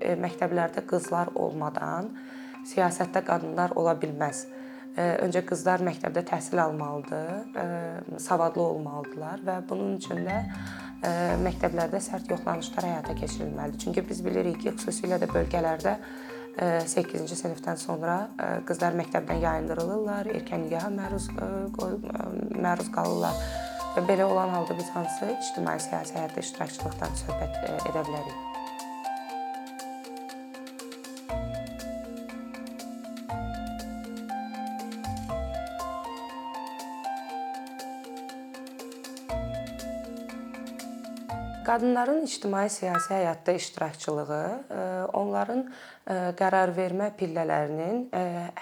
e, məktəblərdə qızlar olmadan siyasətdə qadınlar ola bilməz. E, öncə qızlar məktəbdə təhsil almalıdır, savadlı olmalıdırlar və bunun üçün də məktəblərdə sərt yoxlanışlar həyata keçirilməlidir. Çünki biz bilirik ki, xüsusilə də bölgələrdə 8-ci sinifdən sonra qızlar məktəbdən yayındırılırlar, erkən nikaha məruz məruz qalırlar. Və belə olan halda biz hansı ictimai siyasi həyatda iştirakçılıqdan söhbət edə bilərik? Qadınların ictimai-siyasi həyatda iştirakçılığı onların qərarvermə pillələrinin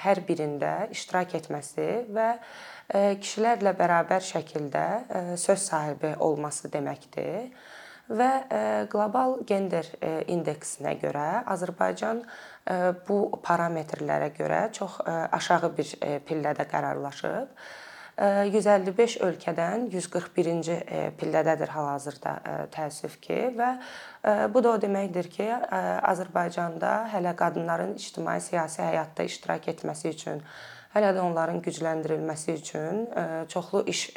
hər birində iştirak etməsi və kişilərlə bərabər şəkildə söz sahibi olması deməkdir. Və qlobal gender indeksinə görə Azərbaycan bu parametrlərə görə çox aşağı bir pillədə qərarlaşıb 155 ölkədən 141-ci pillədədir hal-hazırda təəssüf ki və bu da o deməkdir ki, Azərbaycanda hələ qadınların ictimai-siyasi həyatda iştirak etməsi üçün, hələ də onların gücləndirilməsi üçün çoxlu iş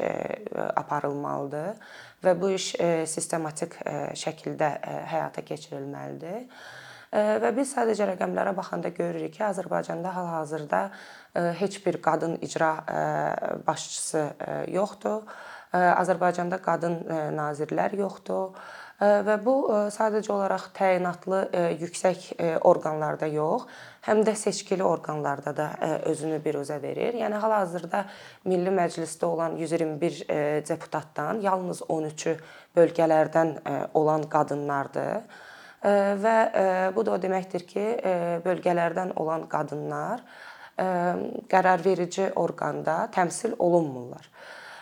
aparılmalıdır və bu iş sistematik şəkildə həyata keçirilməlidir. Və biz sadəcə rəqəmlərə baxanda görürük ki, Azərbaycanda hal-hazırda heç bir qadın icra başçısı yoxdur. Azərbaycanda qadın nazirlər yoxdur və bu sadəcə olaraq təyinatlı yüksək orqanlarda yox, həm də seçkili orqanlarda da özünü biruzə verir. Yəni hal-hazırda Milli Məclisdə olan 121 deputatdan yalnız 13-ü bölgələrdən olan qadınlardır və bu da o deməkdir ki, bölgələrdən olan qadınlar qərarverici orqanda təmsil olunmurlar.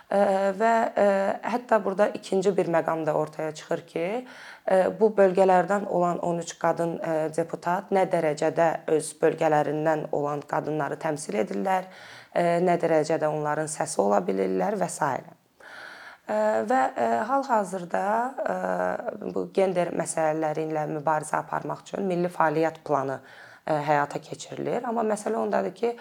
Və hətta burada ikinci bir məqam da ortaya çıxır ki, bu bölgələrdən olan 13 qadın deputat nə dərəcədə öz bölgələrindən olan qadınları təmsil edirlər, nə dərəcədə onların səsi ola bilirlər və s. Və hal-hazırda bu gender məsələləri ilə mübarizə aparmaq üçün milli fəaliyyət planı həyata keçirilir. Amma məsələ ondadır ki,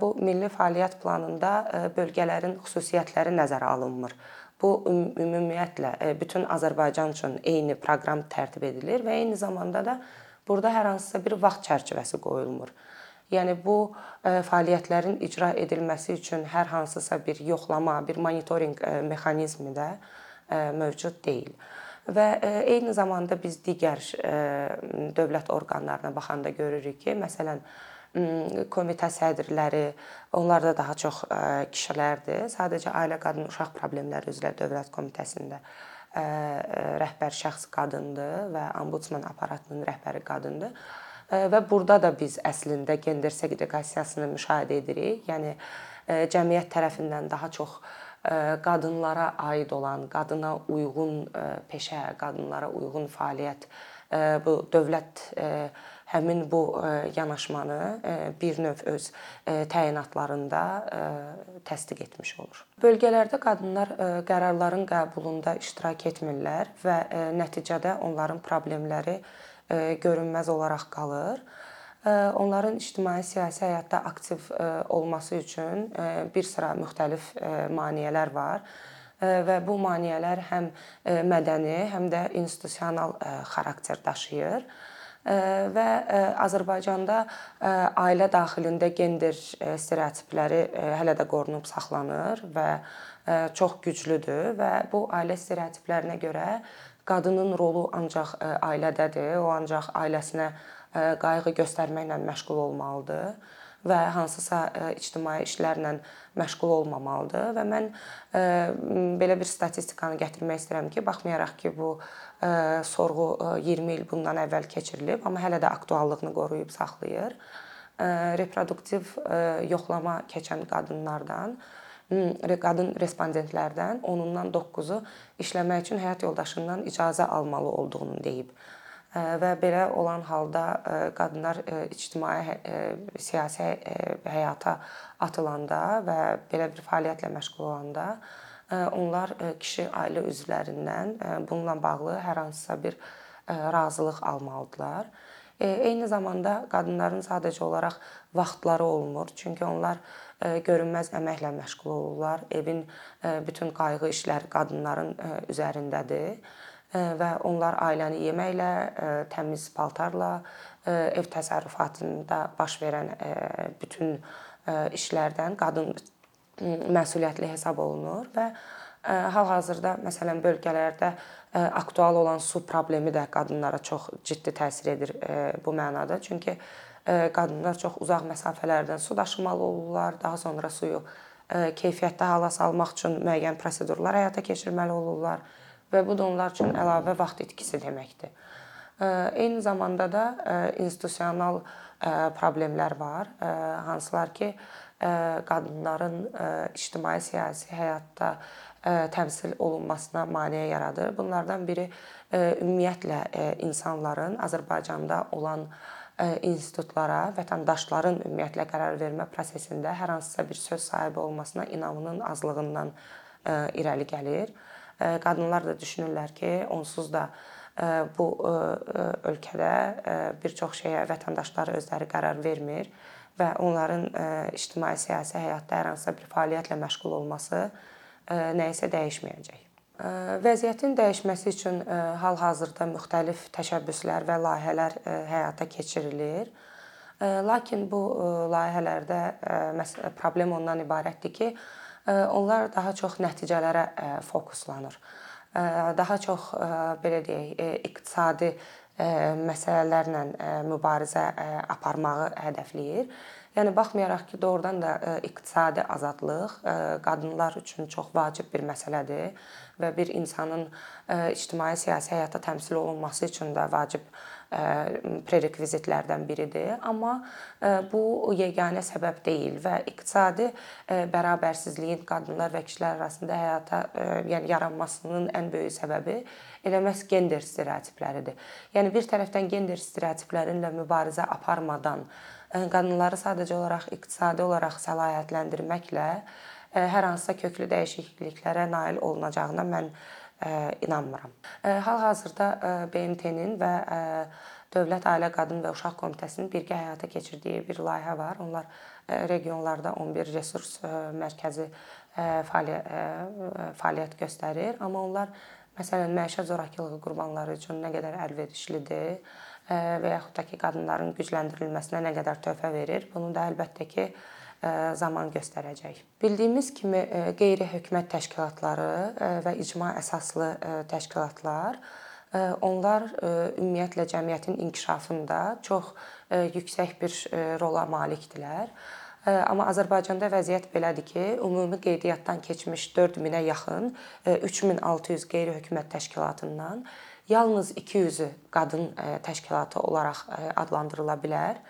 bu milli fəaliyyət planında bölgələrin xüsusiyyətləri nəzərə alınmır. Bu ümumiyyətlə bütün Azərbaycan üçün eyni proqram tərtib edilir və eyni zamanda da burada hər hansısa bir vaxt çərçivəsi qoyulmur. Yəni bu fəaliyyətlərin icra edilməsi üçün hər hansısa bir yoxlama, bir monitorinq mexanizmi də mövcud deyil. Və eyni zamanda biz digər dövlət orqanlarına baxanda görürük ki, məsələn, komitə sədrləri, onlar da daha çox kişilərdir. Sadəcə Ailə Qadın Uşaq Problemləri üzrə Dövlət Komitəsində rəhbər şəxs qadındır və ombudsman aparatının rəhbəri qadındır və burada da biz əslində gender seqreqasiyasını müşahidə edirik. Yəni cəmiyyət tərəfindən daha çox qadınlara aid olan, qadına uyğun peşə, qadınlara uyğun fəaliyyət bu dövlət həmin bu yanaşmanı bir növ öz təyinatlarında təsdiq etmiş olur. Bölgələrdə qadınlar qərarların qəbulunda iştirak etmirlər və nəticədə onların problemləri görünməz olaraq qalır. Onların ictimai-siyasi həyatda aktiv olması üçün bir sıra müxtəlif maneələr var və bu maneələr həm mədəni, həm də institusional xarakter daşıyır və Azərbaycanda ailə daxilində gender stereotipləri hələ də qorunub saxlanır və çox güclüdür və bu ailə stereotiplərinə görə qadının rolu ancaq ailədədir. O ancaq ailəsinə qayğı göstərməklə məşğul olmalıdır və hansısa ictimai işlərlə məşğul olmamalıdır və mən belə bir statistikanı gətirmək istəyirəm ki, baxmayaraq ki, bu sorğu 20 il bundan əvvəl keçirilib, amma hələ də aktuallığını qoruyub saxlayır. Reproduktiv yoxlama keçən qadınlardan qadın respondentlərdən onundan 9-u işləmək üçün həyat yoldaşından icazə almalı olduğunu deyib. Və belə olan halda qadınlar ictimai siyasi həyata atılanda və belə bir fəaliyyətlə məşğul olanda onlar kişi ailə üzvlərindən bununla bağlı hər hansısa bir razılıq almalıdırlar. Eyni zamanda qadınların sadəcə olaraq vaxtları olmur, çünki onlar görünməz əməklə məşğul olurlar. Evin bütün qayğı işləri qadınların üzərindədir və onlar ailəni yeməklə, təmiz paltarla, ev təsərrüfatında baş verən bütün işlərdən qadın məsuliyyətli hesab olunur və hal-hazırda məsələn bölgələrdə aktual olan su problemi də qadınlara çox ciddi təsir edir bu mənada. Çünki qadınlar çox uzaq məsafələrdən su daşımalı olurlar, daha sonra suyu keyfiyyətli hala salmaq üçün müəyyən prosedurlar həyata keçirməli olurlar və bu da onlar üçün əlavə vaxt itkisi deməkdir. Eyni zamanda da institusional problemlər var, hansılar ki, qadınların ictimai-siyasi həyatda təmsil olunmasına maneə yaradır. Bunlardan biri ümumiyyətlə insanların Azərbaycanda olan institutlara, vətəndaşların ümumiyyətlə qərar vermə prosesində hər hansısa bir söz sahibi olmasına inamının azlığından irəli gəlir. Qadınlar da düşünürlər ki, onsuz da bu ölkədə bir çox şeyə vətəndaşları özləri qərar vermir və onların ictimai-siyasi həyatda hər hansısa bir fəaliyyətlə məşğul olması nəyisə dəyişməyəcək. Vəziyyətin dəyişməsi üçün hal-hazırda müxtəlif təşəbbüslər və layihələr həyata keçirilir. Lakin bu layihələrdə problem ondan ibarətdir ki, onlar daha çox nəticələrə fokuslanır. Daha çox belə deyək, iqtisadi məsələlərlə mübarizə aparmağı hədəfləyir. Yəni baxmayaraq ki, doğrudan da iqtisadi azadlıq qadınlar üçün çox vacib bir məsələdir və bir insanın ictimai-siyasi həyatda təmsil olunması üçün də vacib prerekvizitlərdən biridir, amma bu yeganə səbəb deyil və iqtisadi bərabərsizliyin qadınlar və kişilər arasında həyata yəni yaranmasının ən böyük səbəbi elə məhz gender stereotipləridir. Yəni bir tərəfdən gender stereotiplərinlə mübarizə aparmadan qadınları sadəcə olaraq iqtisadi olaraq səlahiyyətləndirməklə hər hansısa köklü dəyişikliklərə nail olunacağına mən inanmıram. Hal-hazırda BMT-nin və Dövlət Ailə Qadın və Uşaq Komitəsinin birgə həyata keçirdiyi bir layihə var. Onlar regionlarda 11 resurs mərkəzi fəaliyyət göstərir, amma onlar məsələn məişət zorakılığı qurbanları üçün nə qədər əlverişlidir və yaxud da ki, qadınların gücləndirilməsinə nə qədər töhfə verir, bunu da əlbəttə ki, zaman göstərəcək. Bildiyimiz kimi qeyri-hökumət təşkilatları və icma əsaslı təşkilatlar onlar ümumiyyətlə cəmiyyətin inkişafında çox yüksək bir rola malikdirlər. Amma Azərbaycanda vəziyyət belədir ki, ümumi qeydiyyatdan keçmiş 4000-ə yaxın 3600 qeyri-hökumət təşkilatından yalnız 200-ü qadın təşkilatı olaraq adlandırıla bilər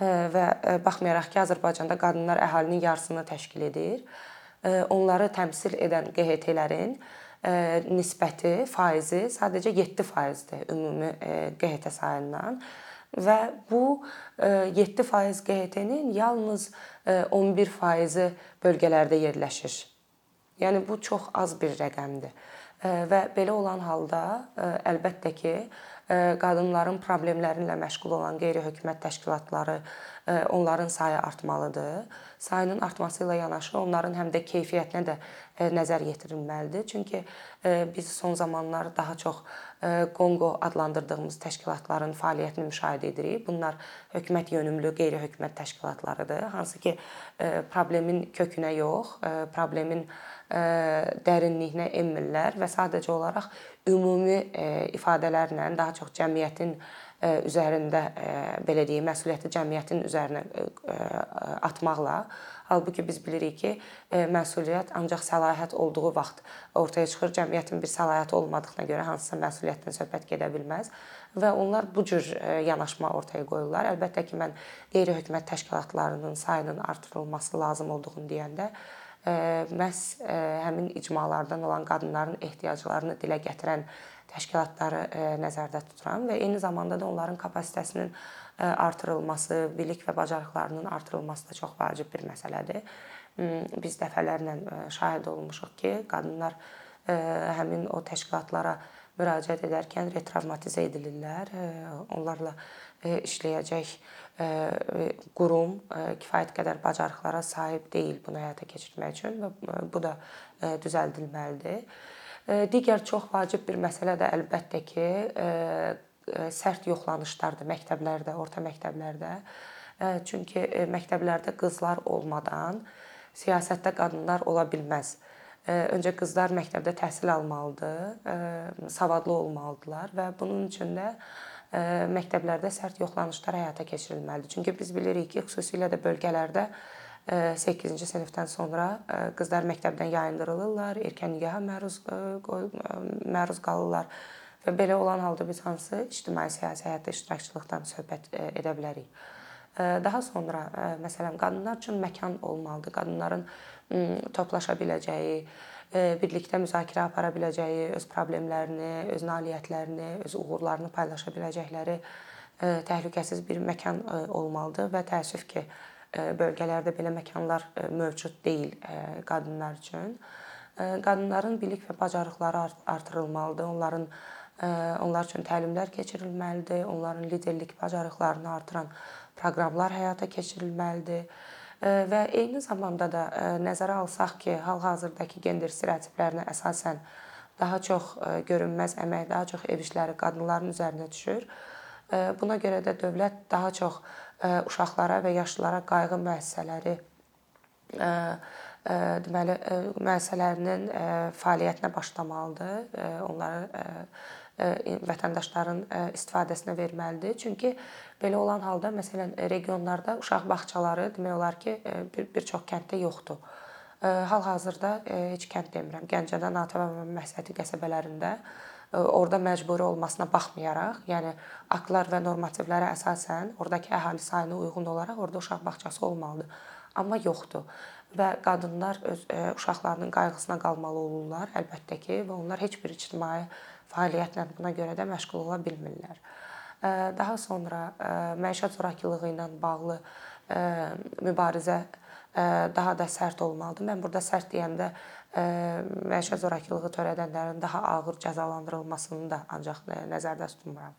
və baxmayaraq ki, Azərbaycanda qadınlar əhalinin yarısını təşkil edir, onları təmsil edən QHT-lərin nisbəti, faizi sadəcə 7%dir ümumi QHT sayından və bu 7% QHT-nin yalnız 11%-i bölgələrdə yerləşir. Yəni bu çox az bir rəqəmdir. Və belə olan halda əlbəttə ki, qadınların problemləri ilə məşğul olan qeyri-hökumət təşkilatları, onların sayı artmalıdır. Sayının artması ilə yanaşı onların həm də keyfiyyətinə də nəzər yetirilməlidir. Çünki biz son zamanlar daha çox Qonqo adlandırdığımız təşkilatların fəaliyyətini müşahidə edirik. Bunlar hökumət yönümlü qeyri-hökumət təşkilatlarıdır, hansı ki problemin kökünə yox, problemin dərinliyinə enmirlər və sadəcə olaraq ümumi ifadələrlə daha çox cəmiyyətin üzərində belə deyim, məsuliyyəti cəmiyyətin üzərinə atmaqla halbuki biz bilirik ki, məsuliyyət ancaq səlahiyyət olduğu vaxt ortaya çıxır. Cəmiyyətin bir səlahiyyəti olmadığına görə hansısa məsuliyyətdən söhbət gedə bilməz və onlar bu cür yanaşma ortaya qoyurlar. Əlbəttə ki, mən qeyri-hökumət təşkilatlarının sayının artırılması lazım olduğunu deyəndə məhz həmin icmalardan olan qadınların ehtiyaclarını dilə gətirən təşkilatları nəzərdə tuturam və eyni zamanda da onların kapasitəsinin artırılması, bilik və bacarıqlarının artırılması da çox vacib bir məsələdir. Biz dəfələrlə şahid olmuşuq ki, qadınlar həmin o təşkilatlara müraciət edərkən retravmatizə edilirlər. Onlarla işləyəcək qurum kifayət qədər bacarıqlara sahib deyil bunu həyata keçirmək üçün və bu da düzəldilməlidir. Digər çox vacib bir məsələ də əlbəttə ki, sərt yoxlanışlardır məktəblərdə, orta məktəblərdə. Çünki məktəblərdə qızlar olmadan siyasətdə qadınlar ola bilməz. Öncə qızlar məktəbdə təhsil almalıdır, savadlı olmalıdırlar və bunun üçün də məktəblərdə sərt yoxlanışlar həyata keçirilməlidir. Çünki biz bilirik ki, xüsusilə də bölgələrdə 8-ci sinifdən sonra qızlar məktəbdən yayındırılırlar, erkən nikaha məruz məruz qalırlar və belə olan halda biz hansı ictimai siyasi həyatda iştirakçılıqdan söhbət edə bilərik. Daha sonra məsələn qadınlar üçün məkan olmalıdır. Qadınların toplaşa biləcəyi, birlikdə müzakirə apara biləcəyi, öz problemlərini, öz nailiyyətlərini, öz uğurlarını paylaşa biləcəkləri təhlükəsiz bir məkan olmalıdır və təəssüf ki, bölgələrdə belə məkanlar mövcud deyil qadınlar üçün. Qadınların bilik və bacarıqları artırılmalıdır. Onların onlar üçün təlimlər keçirilməlidir. Onların liderlik bacarıqlarını artıran proqramlar həyata keçirilməlidir. Və eyni zamanda da nəzərə alsaq ki, hal-hazırdakı gender stereotiplərinə əsasən daha çox görünməz əmək, daha çox ev işləri qadınların üzərinə düşür. Buna görə də dövlət daha çox uşaqlara və yaşlılara qayğı müəssisələri deməli müəssisələrinin fəaliyyətinə başlamalıdır. Onları vətəndaşların istifadəsinə verməlidir. Çünki belə olan halda məsələn regionlarda uşaq bağçaları demək olar ki, bir, bir çox kənddə yoxdur. Hal-hazırda heç kənd demirəm, Gəncədə, Natəvan və Məhsəti qəsəbələrində orada məcburi olmasına baxmayaraq, yəni aktlar və normativlərə əsasən ordakı əhali sayına uyğun olaraq orada uşaq bağçası olmalıdır. Amma yoxdur və qadınlar öz uşaqlarının qayğısına qalmalı olurlar, əlbəttə ki, və onlar heç bir ictimai fəaliyyətlə buna görə də məşğul ola bilmirlər. Daha sonra məişət zorakılığı ilə bağlı mübarizə daha da sərt olmalıdır. Mən burada sərt deyəndə məişət zorakılığı törədənlərin daha ağır cəzalandırılmasını da ancaq nəzərdə tutmuram.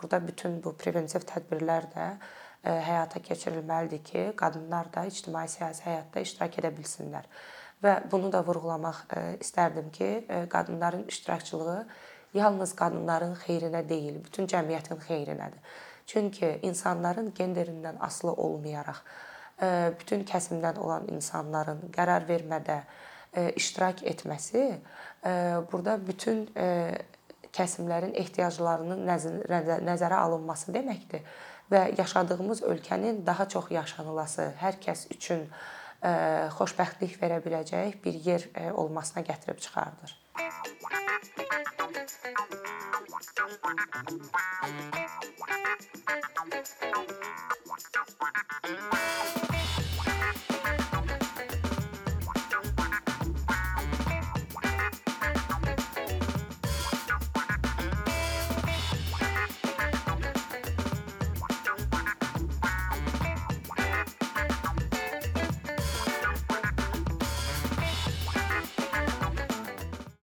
Burada bütün bu preventiv tədbirlər də həyata keçirilməlidir ki, qadınlar da ictimai siyasi həyatda iştirak edə bilsinlər. Və bunu da vurğulamaq istərdim ki, qadınların iştirakçılığı yalnız qadınların xeyrinə deyil, bütün cəmiyyətin xeyrinədir. Çünki insanların genderindən asılı olmayaraq bütün kəsimdən olan insanların qərar vermədə iştirak etməsi burada bütün kəsimlərin ehtiyaclarının nəzərə alınması deməkdir və yaşadığımız ölkənin daha çox yaşanılası, hər kəs üçün xoşbəxtlik verə biləcək bir yer olmasına gətirib çıxardır. Thank you.